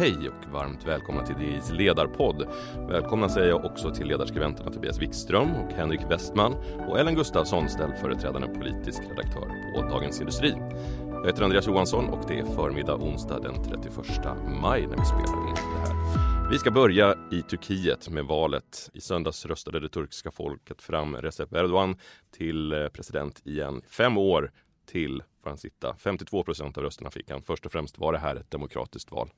Hej och varmt välkomna till DIs ledarpodd. Välkomna säger jag också till ledarskribenterna Tobias Wikström och Henrik Westman och Ellen Gustafsson, ställföreträdande politisk redaktör på Dagens Industri. Jag heter Andreas Johansson och det är förmiddag onsdag den 31 maj när vi spelar in det här. Vi ska börja i Turkiet med valet. I söndags röstade det turkiska folket fram Recep Erdogan till eh, president igen. Fem år till får han sitta. 52 procent av rösterna fick han. Först och främst var det här ett demokratiskt val.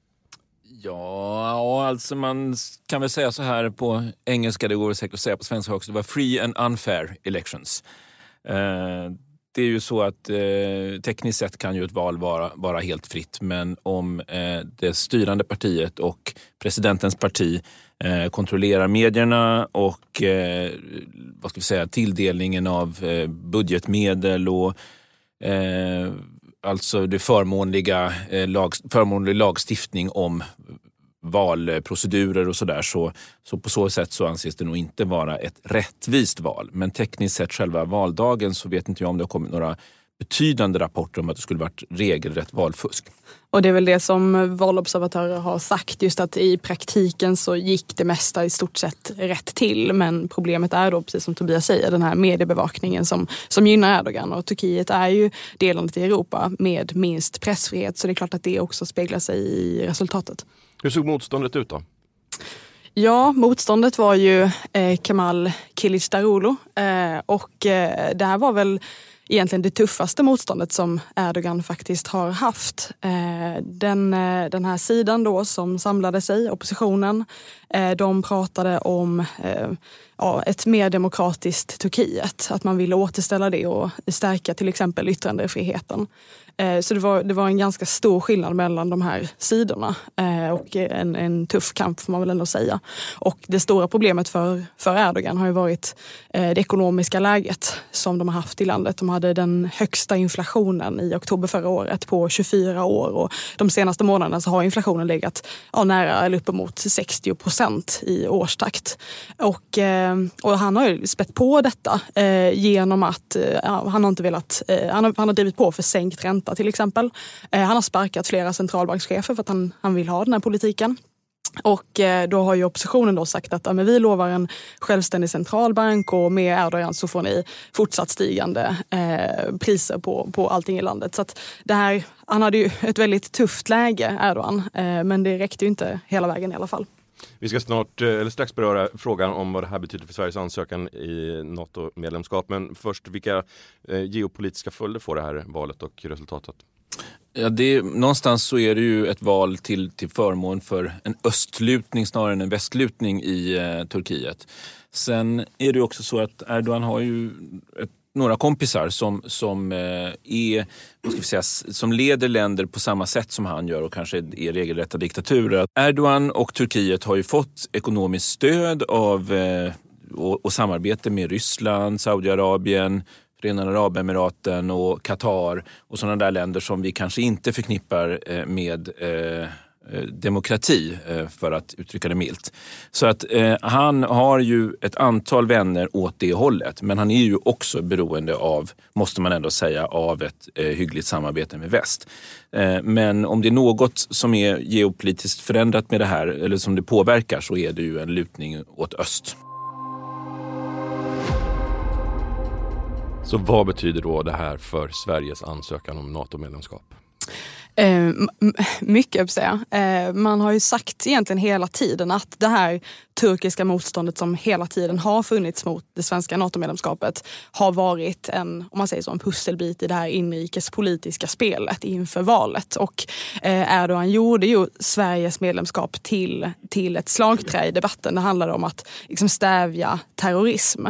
Ja, alltså man kan väl säga så här på engelska, det går säkert att säga på svenska också. Det var free and unfair elections. Eh, det är ju så att eh, tekniskt sett kan ju ett val vara, vara helt fritt men om eh, det styrande partiet och presidentens parti eh, kontrollerar medierna och eh, vad ska vi säga, tilldelningen av eh, budgetmedel och alltså det förmånliga, eh, lag, förmånlig lagstiftning om valprocedurer och sådär. Så, så på så sätt så anses det nog inte vara ett rättvist val. Men tekniskt sett själva valdagen så vet inte jag om det har kommit några betydande rapporter om att det skulle varit regelrätt valfusk. Och det är väl det som valobservatörer har sagt, just att i praktiken så gick det mesta i stort sett rätt till. Men problemet är då, precis som Tobias säger, den här mediebevakningen som, som gynnar Erdogan. Och Turkiet är ju delandet i Europa med minst pressfrihet, så det är klart att det också speglar sig i resultatet. Hur såg motståndet ut då? Ja, motståndet var ju eh, Kemal Kılıçdaroğlu eh, och eh, det här var väl egentligen det tuffaste motståndet som Erdogan faktiskt har haft. Eh, den, eh, den här sidan då som samlade sig, oppositionen, Eh, de pratade om eh, ja, ett mer demokratiskt Turkiet. Att man ville återställa det och stärka till exempel yttrandefriheten. Eh, så det var, det var en ganska stor skillnad mellan de här sidorna och en, en tuff kamp får man väl ändå säga. Och det stora problemet för, för Erdogan har ju varit det ekonomiska läget som de har haft i landet. De hade den högsta inflationen i oktober förra året på 24 år och de senaste månaderna så har inflationen legat ja, nära eller uppemot 60 procent i årstakt. Och, eh, och han har ju spett på detta eh, genom att eh, han har inte velat, han har, han har drivit på för sänkt ränta till exempel. Han har sparkat flera centralbankschefer för att han, han vill ha den här politiken. Och då har ju oppositionen då sagt att ja, men vi lovar en självständig centralbank och med Erdogan så får ni fortsatt stigande eh, priser på, på allting i landet. Så det här, han hade ju ett väldigt tufft läge, Erdogan, eh, men det räckte ju inte hela vägen i alla fall. Vi ska snart, eh, eller strax beröra frågan om vad det här betyder för Sveriges ansökan i NATO-medlemskap. Men först, vilka eh, geopolitiska följder får det här valet och resultatet? Ja, det, någonstans så är det ju ett val till, till förmån för en östlutning snarare än en västlutning i eh, Turkiet. Sen är det också så att Erdogan har ju ett några kompisar som, som, eh, är, vad ska vi säga, som leder länder på samma sätt som han gör och kanske är regelrätta diktaturer. Erdogan och Turkiet har ju fått ekonomiskt stöd av eh, och, och samarbete med Ryssland, Saudiarabien, Förenade Arabemiraten och Qatar och sådana där länder som vi kanske inte förknippar eh, med Eh, Eh, demokrati, eh, för att uttrycka det milt. Så att eh, han har ju ett antal vänner åt det hållet, men han är ju också beroende av, måste man ändå säga, av ett eh, hyggligt samarbete med väst. Eh, men om det är något som är geopolitiskt förändrat med det här, eller som det påverkar, så är det ju en lutning åt öst. Så vad betyder då det här för Sveriges ansökan om NATO-medlemskap? Eh, mycket, säga. Eh, man har ju sagt egentligen hela tiden att det här turkiska motståndet som hela tiden har funnits mot det svenska NATO-medlemskapet har varit en, om man säger så, en pusselbit i det här inrikespolitiska spelet inför valet. Och eh, Erdogan gjorde ju Sveriges medlemskap till, till ett slagträ i debatten. Det handlade om att liksom, stävja terrorism.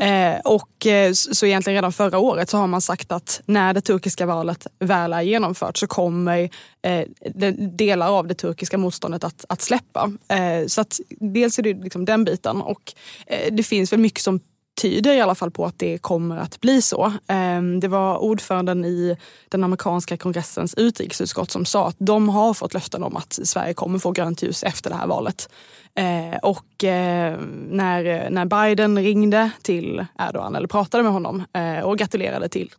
Eh, och eh, så egentligen redan förra året så har man sagt att när det turkiska valet väl är genomfört så kommer eh, delar av det turkiska motståndet att, att släppa. Eh, så att dels är det liksom den biten och eh, det finns väl mycket som tyder i alla fall på att det kommer att bli så. Ehm, det var ordföranden i den amerikanska kongressens utrikesutskott som sa att de har fått löften om att Sverige kommer få grönt ljus efter det här valet. Ehm, och ehm, när, när Biden ringde till Erdogan, eller pratade med honom eh, och gratulerade till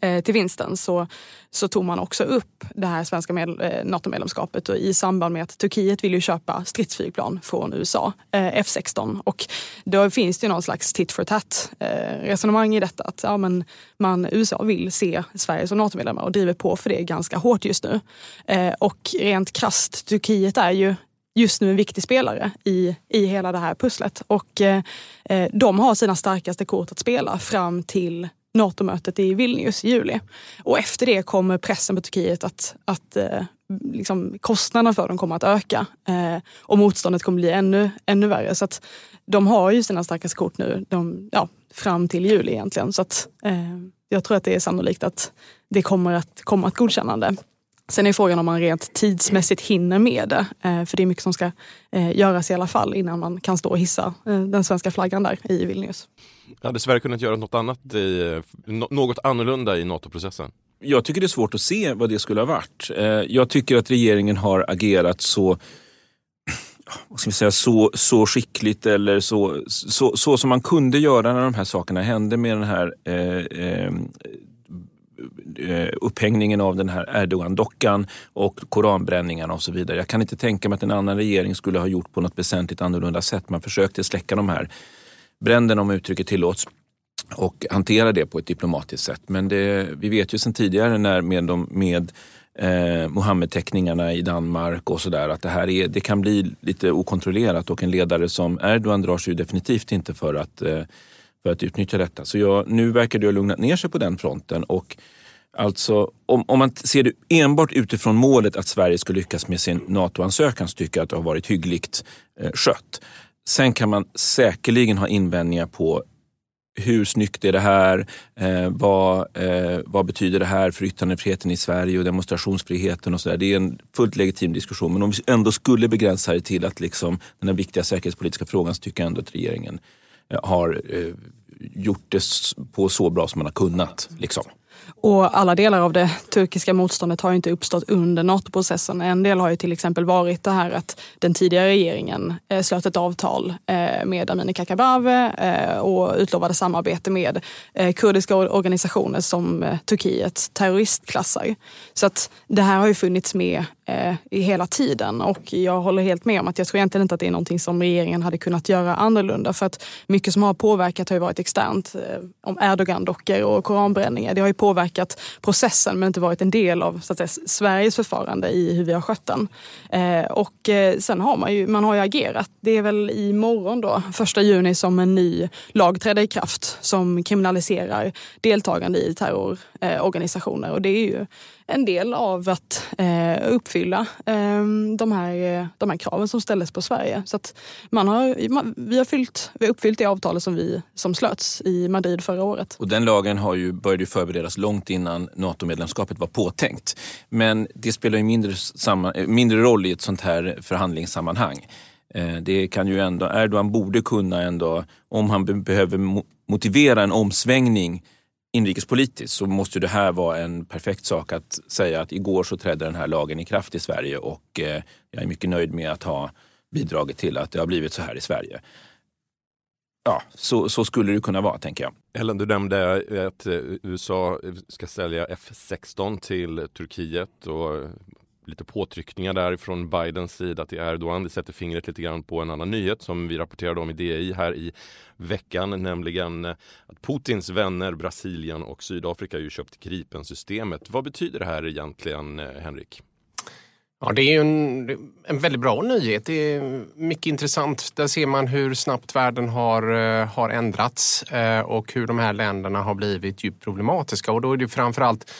Eh, till vinsten så, så tog man också upp det här svenska med, eh, NATO-medlemskapet och i samband med att Turkiet vill ju köpa stridsflygplan från USA, eh, F16. Och då finns det ju någon slags tit for tat eh, resonemang i detta. Att ja, men man, USA vill se Sverige som NATO-medlemmar och driver på för det ganska hårt just nu. Eh, och rent krast, Turkiet är ju just nu en viktig spelare i, i hela det här pusslet. Och eh, eh de har sina starkaste kort att spela fram till NATO-mötet i Vilnius i juli. Och efter det kommer pressen på Turkiet att, att eh, liksom, kostnaderna för dem kommer att öka. Eh, och motståndet kommer bli ännu, ännu värre. Så att de har ju sina starkaste kort nu de, ja, fram till juli egentligen. Så att, eh, jag tror att det är sannolikt att det kommer att komma ett godkännande. Sen är frågan om man rent tidsmässigt hinner med det. Eh, för det är mycket som ska eh, göras i alla fall innan man kan stå och hissa eh, den svenska flaggan där i Vilnius. Hade Sverige kunnat göra något annat i, eh, något annorlunda i NATO-processen? Jag tycker det är svårt att se vad det skulle ha varit. Eh, jag tycker att regeringen har agerat så vad ska vi säga, så, så skickligt eller så, så, så som man kunde göra när de här sakerna hände med den här eh, eh, Eh, upphängningen av den här Erdogan-dockan och koranbränningarna och så vidare. Jag kan inte tänka mig att en annan regering skulle ha gjort på något väsentligt annorlunda sätt. Man försökte släcka de här bränderna om uttrycket tillåts och hantera det på ett diplomatiskt sätt. Men det, vi vet ju sedan tidigare när med, de, med eh, Mohammed-teckningarna i Danmark och sådär att det här är, det kan bli lite okontrollerat och en ledare som Erdogan drar sig definitivt inte för att eh, för att utnyttja detta. Så jag, nu verkar det ha lugnat ner sig på den fronten. Och Alltså, om, om man ser det enbart utifrån målet att Sverige ska lyckas med sin NATO-ansökan så tycker jag att det har varit hyggligt eh, skött. Sen kan man säkerligen ha invändningar på hur snyggt är det här? Eh, vad, eh, vad betyder det här för yttrandefriheten i Sverige och demonstrationsfriheten och så där. Det är en fullt legitim diskussion. Men om vi ändå skulle begränsa det till att liksom, den här viktiga säkerhetspolitiska frågan så tycker jag ändå att regeringen eh, har eh, gjort det på så bra som man har kunnat. Liksom. Och alla delar av det turkiska motståndet har inte uppstått under NATO-processen. En del har ju till exempel varit det här att den tidigare regeringen eh, slöt ett avtal eh, med Amineh Kakabaveh eh, och utlovade samarbete med kurdiska organisationer som Turkiet terroristklassar. Så att det här har ju funnits med i hela tiden och jag håller helt med om att jag tror egentligen inte att det är någonting som regeringen hade kunnat göra annorlunda för att mycket som har påverkat har ju varit externt. Om Erdogan-dockor och koranbränningar, det har ju påverkat påverkat processen men inte varit en del av så att säga, Sveriges förfarande i hur vi har skött den. Eh, och eh, sen har man ju, man har ju agerat. Det är väl imorgon då, första juni, som en ny lag träder i kraft som kriminaliserar deltagande i terrororganisationer. och det är ju en del av att eh, uppfylla eh, de, här, eh, de här kraven som ställdes på Sverige. Så att man har, man, vi, har fyllt, vi har uppfyllt det avtalet som, vi, som slöts i Madrid förra året. Och den lagen har ju, började förberedas långt innan NATO-medlemskapet var påtänkt. Men det spelar ju mindre, samma, eh, mindre roll i ett sånt här förhandlingssammanhang. Eh, det kan ju ändå, Erdogan borde kunna ändå, om han behöver motivera en omsvängning inrikespolitiskt så måste det här vara en perfekt sak att säga att igår så trädde den här lagen i kraft i Sverige och eh, jag är mycket nöjd med att ha bidragit till att det har blivit så här i Sverige. Ja, så, så skulle det kunna vara, tänker jag. Ellen, du nämnde eh, att eh, USA ska sälja F16 till Turkiet och lite påtryckningar där från Bidens sida till Erdogan. Det sätter fingret lite grann på en annan nyhet som vi rapporterade om i DI här i veckan, nämligen att Putins vänner Brasilien och Sydafrika ju köpt Gripen-systemet. Vad betyder det här egentligen, eh, Henrik? Ja, det är en, en väldigt bra nyhet. Det är mycket intressant. Där ser man hur snabbt världen har, eh, har ändrats eh, och hur de här länderna har blivit djupt problematiska. Och då är det framförallt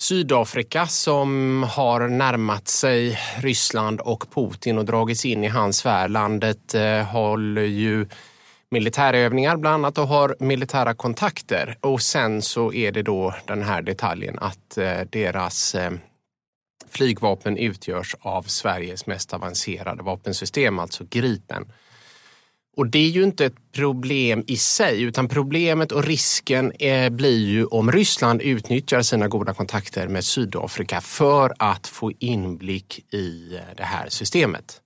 Sydafrika som har närmat sig Ryssland och Putin och dragits in i hans sfär. Landet eh, håller ju militärövningar bland annat och har militära kontakter. Och sen så är det då den här detaljen att eh, deras eh, flygvapen utgörs av Sveriges mest avancerade vapensystem, alltså Gripen. Och det är ju inte ett problem i sig, utan problemet och risken är, blir ju om Ryssland utnyttjar sina goda kontakter med Sydafrika för att få inblick i eh, det här systemet.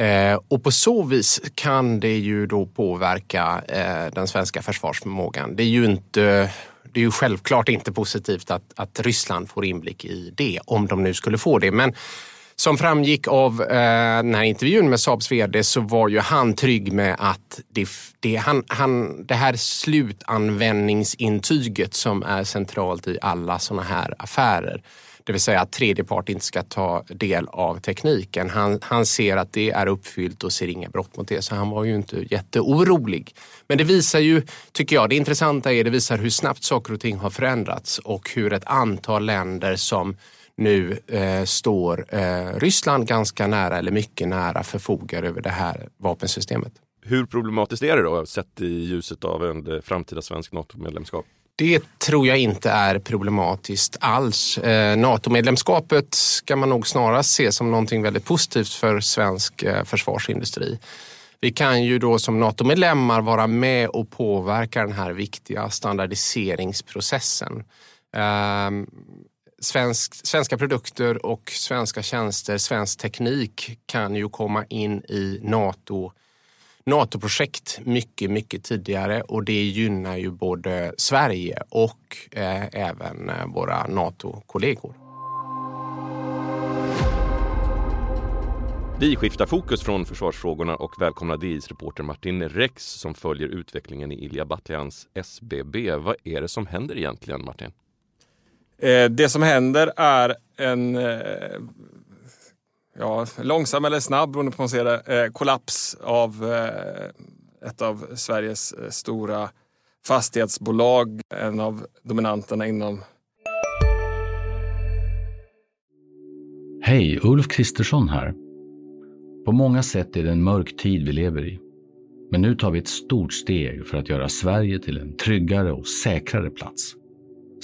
Eh, och på så vis kan det ju då påverka eh, den svenska försvarsförmågan. Det är ju inte det är ju självklart inte positivt att, att Ryssland får inblick i det, om de nu skulle få det. Men som framgick av eh, den här intervjun med Saabs vd så var ju han trygg med att det, det, han, han, det här slutanvändningsintyget som är centralt i alla sådana här affärer, det vill säga att tredje part inte ska ta del av tekniken. Han, han ser att det är uppfyllt och ser inga brott mot det, så han var ju inte jätteorolig. Men det visar ju, tycker jag, det intressanta är det visar hur snabbt saker och ting har förändrats och hur ett antal länder som nu eh, står eh, Ryssland ganska nära eller mycket nära förfogar över det här vapensystemet. Hur problematiskt är det då sett i ljuset av en framtida svensk NATO-medlemskap? Det tror jag inte är problematiskt alls. Eh, NATO-medlemskapet ska man nog snarast se som någonting väldigt positivt för svensk eh, försvarsindustri. Vi kan ju då som NATO-medlemmar vara med och påverka den här viktiga standardiseringsprocessen. Svensk, svenska produkter och svenska tjänster, svensk teknik kan ju komma in i NATO NATO-projekt mycket, mycket tidigare och det gynnar ju både Sverige och eh, även eh, våra NATO-kollegor. Vi skiftar fokus från försvarsfrågorna och välkomnar DIs reporter Martin Rex som följer utvecklingen i Ilja Batljans SBB. Vad är det som händer egentligen, Martin? Eh, det som händer är en eh, ja, långsam eller snabb, beroende på hur man ser det, eh, kollaps av eh, ett av Sveriges eh, stora fastighetsbolag, en av dominanterna inom Hej, Ulf Kristersson här. På många sätt är det en mörk tid vi lever i. Men nu tar vi ett stort steg för att göra Sverige till en tryggare och säkrare plats.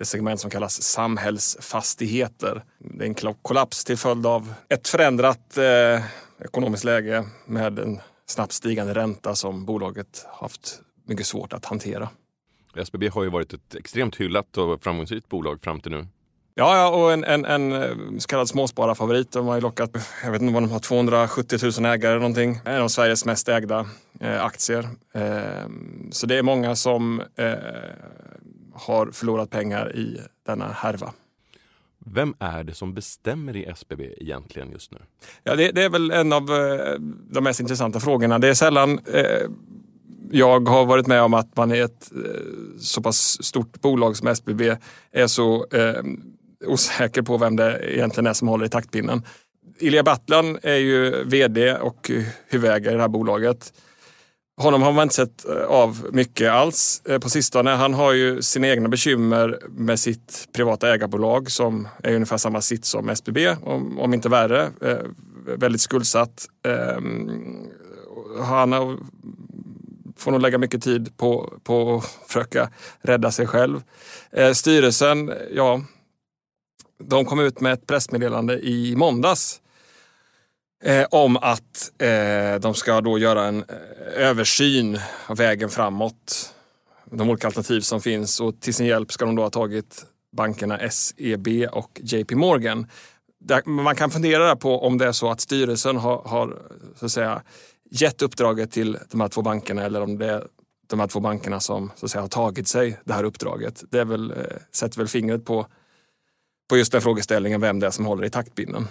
Det segment som kallas samhällsfastigheter. Det är en kollaps till följd av ett förändrat eh, ekonomiskt läge med en snabbt stigande ränta som bolaget haft mycket svårt att hantera. SBB har ju varit ett extremt hyllat och framgångsrikt bolag fram till nu. Ja, ja och en, en, en eh, så kallad småspararfavorit. De har ju lockat, jag vet inte vad de har, 270 000 ägare eller någonting. En av Sveriges mest ägda eh, aktier. Eh, så det är många som eh, har förlorat pengar i denna härva. Vem är det som bestämmer i SBB egentligen just nu? Ja, det, det är väl en av eh, de mest intressanta frågorna. Det är sällan eh, jag har varit med om att man i ett eh, så pass stort bolag som SBB är så eh, osäker på vem det egentligen är som håller i taktpinnen. Ilja Battlan är ju vd och huvudägare i det här bolaget. Honom har man inte sett eh, av mycket alls eh, på sistone. Han har ju sina egna bekymmer med sitt privata ägarbolag som är ungefär samma sitt som SBB, om, om inte värre. Eh, väldigt skuldsatt. Ehm, han har, får nog lägga mycket tid på, på att försöka rädda sig själv. Styrelsen, ja, de kom ut med ett pressmeddelande i måndags eh, om att eh, de ska då göra en eh, översyn av vägen framåt. De olika alternativ som finns och till sin hjälp ska de då ha tagit bankerna SEB och JP Morgan. Där, man kan fundera på om det är så att styrelsen har, har så att säga, gett uppdraget till de här två bankerna eller om det är de här två bankerna som så att säga, har tagit sig det här uppdraget. Det är väl, eh, sätter väl fingret på, på just den frågeställningen, vem det är som håller i taktpinnen.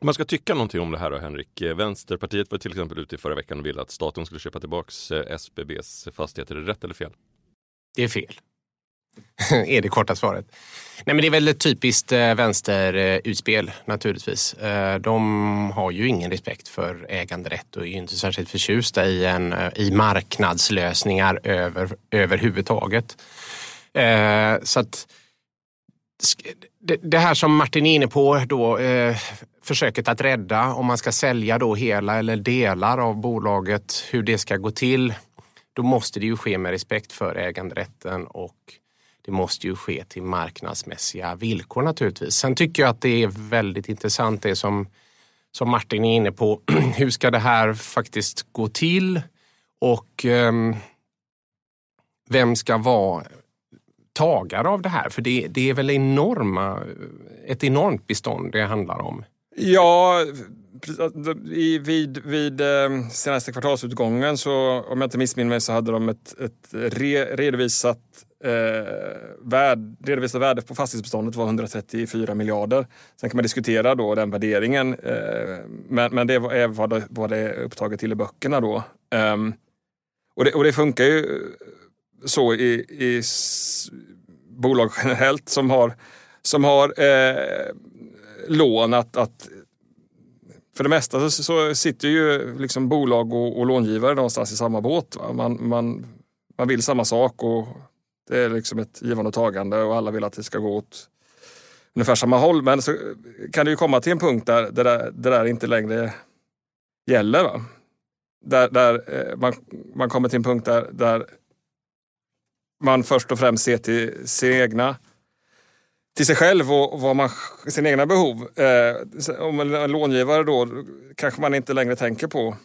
Om man ska tycka någonting om det här då Henrik. Eh, Vänsterpartiet var till exempel ute i förra veckan och ville att staten skulle köpa tillbaks eh, SBBs fastigheter. Är det rätt eller fel? Det är fel. är det korta svaret. Nej, men det är väl ett typiskt eh, vänsterutspel naturligtvis. De har ju ingen respekt för äganderätt och är inte särskilt förtjusta i, en, i marknadslösningar över, överhuvudtaget. Så att det här som Martin är inne på då, försöket att rädda, om man ska sälja då hela eller delar av bolaget, hur det ska gå till, då måste det ju ske med respekt för äganderätten och det måste ju ske till marknadsmässiga villkor naturligtvis. Sen tycker jag att det är väldigt intressant det som, som Martin är inne på. Hur ska det här faktiskt gå till? Och um, vem ska vara tagare av det här? För det, det är väl enorma, ett enormt bestånd det handlar om. Ja, vid, vid eh, senaste kvartalsutgången så om jag inte missminner mig så hade de ett, ett re, redovisat eh, värde, redovisat värde på fastighetsbeståndet var 134 miljarder. Sen kan man diskutera då den värderingen. Eh, men, men det är vad det, vad det är upptaget till i böckerna då. Eh, och, det, och det funkar ju eh, så i, i bolag generellt som har, som har eh, lån att, att för det mesta så, så sitter ju liksom bolag och, och långivare någonstans i samma båt. Man, man, man vill samma sak och det är liksom ett givande och tagande och alla vill att det ska gå åt ungefär samma håll. Men så kan det ju komma till en punkt där det där, det där inte längre gäller. Va? Där, där eh, man, man kommer till en punkt där, där man först och främst ser till sin egna till sig själv och vad man, sina egna behov. Eh, om en långivare då kanske man inte längre tänker på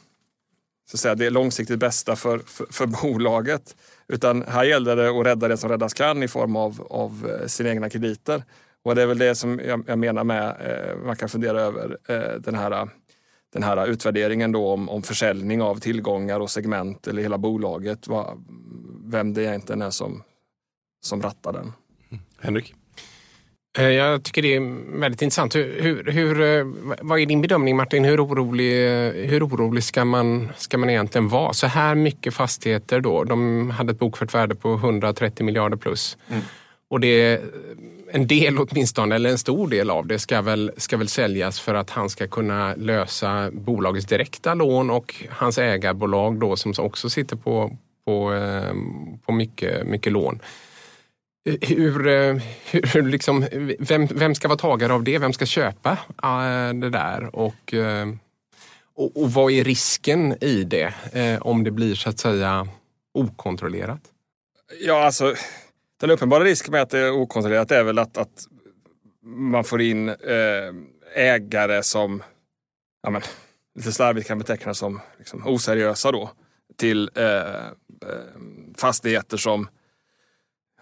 så att säga, det långsiktigt bästa för, för, för, bolaget. Utan här gäller det att rädda det som räddas kan i form av, av eh, sina egna krediter. Och det är väl det som jag, jag menar med, eh, man kan fundera över eh, den här den här utvärderingen då om, om försäljning av tillgångar och segment eller hela bolaget. Vad, vem det egentligen är som, som rattar den. Mm. Henrik? Eh, jag tycker det är väldigt intressant. Hur, hur, hur, eh, vad är din bedömning Martin? Hur orolig, hur orolig ska, man, ska man egentligen vara? Så här mycket fastigheter då. De hade ett bokfört värde på 130 miljarder plus. Mm. Och det, en del åtminstone, eller en stor del av det ska väl, ska väl säljas för att han ska kunna lösa bolagets direkta lån och hans ägarbolag då som också sitter på, på, eh, på mycket, mycket lån. Eh, hur, hur, liksom, vem, vem ska vara tagare av det? Vem ska köpa eh, det där? Och, eh, och, och, vad är risken i det om det blir så att säga okontrollerat? Ja, alltså den uppenbara risken med att det är okontrollerat är väl att, att man får in ägare som ja, men, lite slarvigt kan betecknas som liksom, oseriösa då till fastigheter som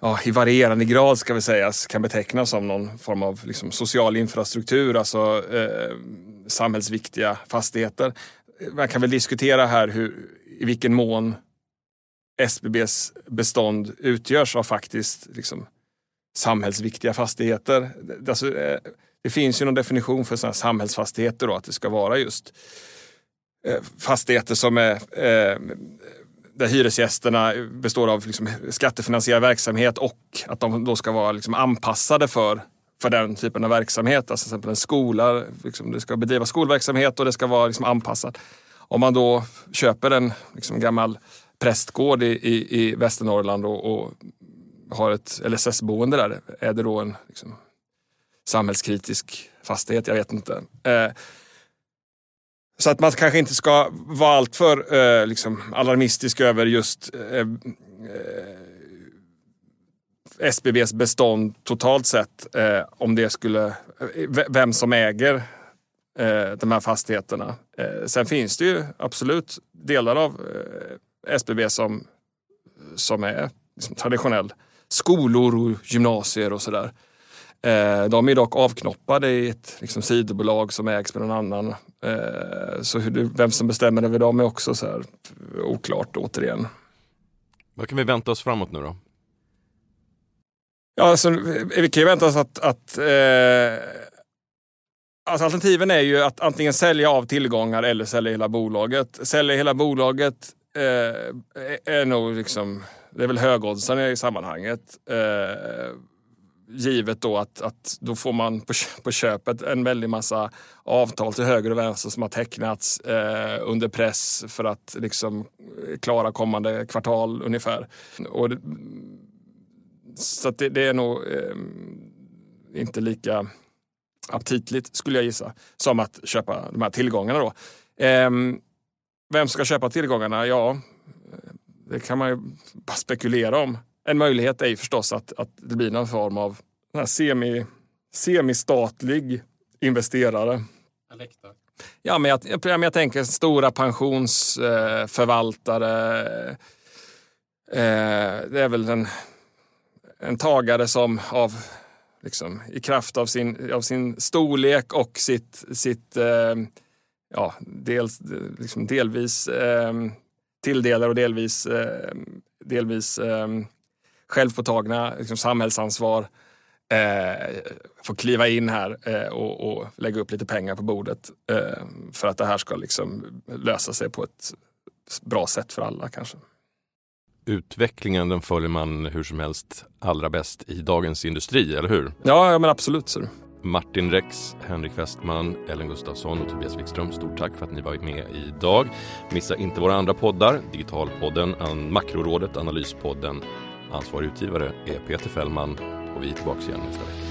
ja, i varierande grad ska vi säga kan betecknas som någon form av liksom, social infrastruktur, alltså eh, samhällsviktiga fastigheter. Man kan väl diskutera här hur, i vilken mån SBBs bestånd utgörs av faktiskt liksom, samhällsviktiga fastigheter. Alltså, eh, det finns ju någon definition för sådana samhällsfastigheter då, att det ska vara just eh, fastigheter som är eh, där hyresgästerna består av liksom skattefinansierad verksamhet och att de då ska vara liksom anpassade för, för den typen av verksamhet. Alltså till exempel en skola, liksom det ska bedriva skolverksamhet och det ska vara liksom anpassat. Om man då köper en liksom gammal prästgård i, i, i Västernorrland och, och har ett LSS-boende där, är det då en liksom, samhällskritisk fastighet? Jag vet inte. Eh, så att man kanske inte ska vara alltför eh, liksom alarmistisk över just eh, eh, SBBs bestånd totalt sett. Eh, om det skulle, eh, vem som äger eh, de här fastigheterna. Eh, sen finns det ju absolut delar av eh, SBB som, som är liksom traditionell. Skolor och gymnasier och sådär. Eh, de är dock avknoppade i ett liksom, sidobolag som ägs med någon annan. Eh, så hur, vem som bestämmer över dem är också så här, oklart återigen. Vad kan vi vänta oss framåt nu då? Ja, alltså, vi kan ju vänta oss att, att eh, alltså alternativen är ju att antingen sälja av tillgångar eller sälja hela bolaget. Sälja hela bolaget eh, är nog liksom, det är väl högoddsarna i sammanhanget. Eh, givet då att, att då får man på, på köpet en väldig massa avtal till höger och vänster som har tecknats eh, under press för att liksom eh, klara kommande kvartal ungefär. Och det, så det, det, är nog eh, inte lika aptitligt skulle jag gissa som att köpa de här tillgångarna. Då. Eh, vem ska köpa tillgångarna? Ja, eh, det kan man ju bara spekulera om en möjlighet är ju förstås att, att det blir någon form av semi, semistatlig investerare. Ja, men jag, jag, jag tänker stora pensionsförvaltare. Eh, det är väl en, en tagare som av, liksom, i kraft av sin, av sin storlek och sitt, sitt eh, ja, dels, liksom delvis eh, tilldelar och delvis, eh, delvis eh, självpåtagna liksom, samhällsansvar eh, får kliva in här eh, och, och, lägga upp lite pengar på bordet eh, för att det här ska liksom lösa sig på ett bra sätt för alla kanske. Utvecklingen den följer man hur som helst allra bäst i Dagens Industri, eller hur? Ja, ja men absolut. Så. Martin Rex, Henrik Westman, Ellen Gustafsson och Tobias Wikström. Stort tack för att ni var med idag. Missa inte våra andra poddar, Digitalpodden, Makrorådet, Analyspodden. Ansvarig utgivare är Peter Fällman och vi är tillbaka igen nästa vecka.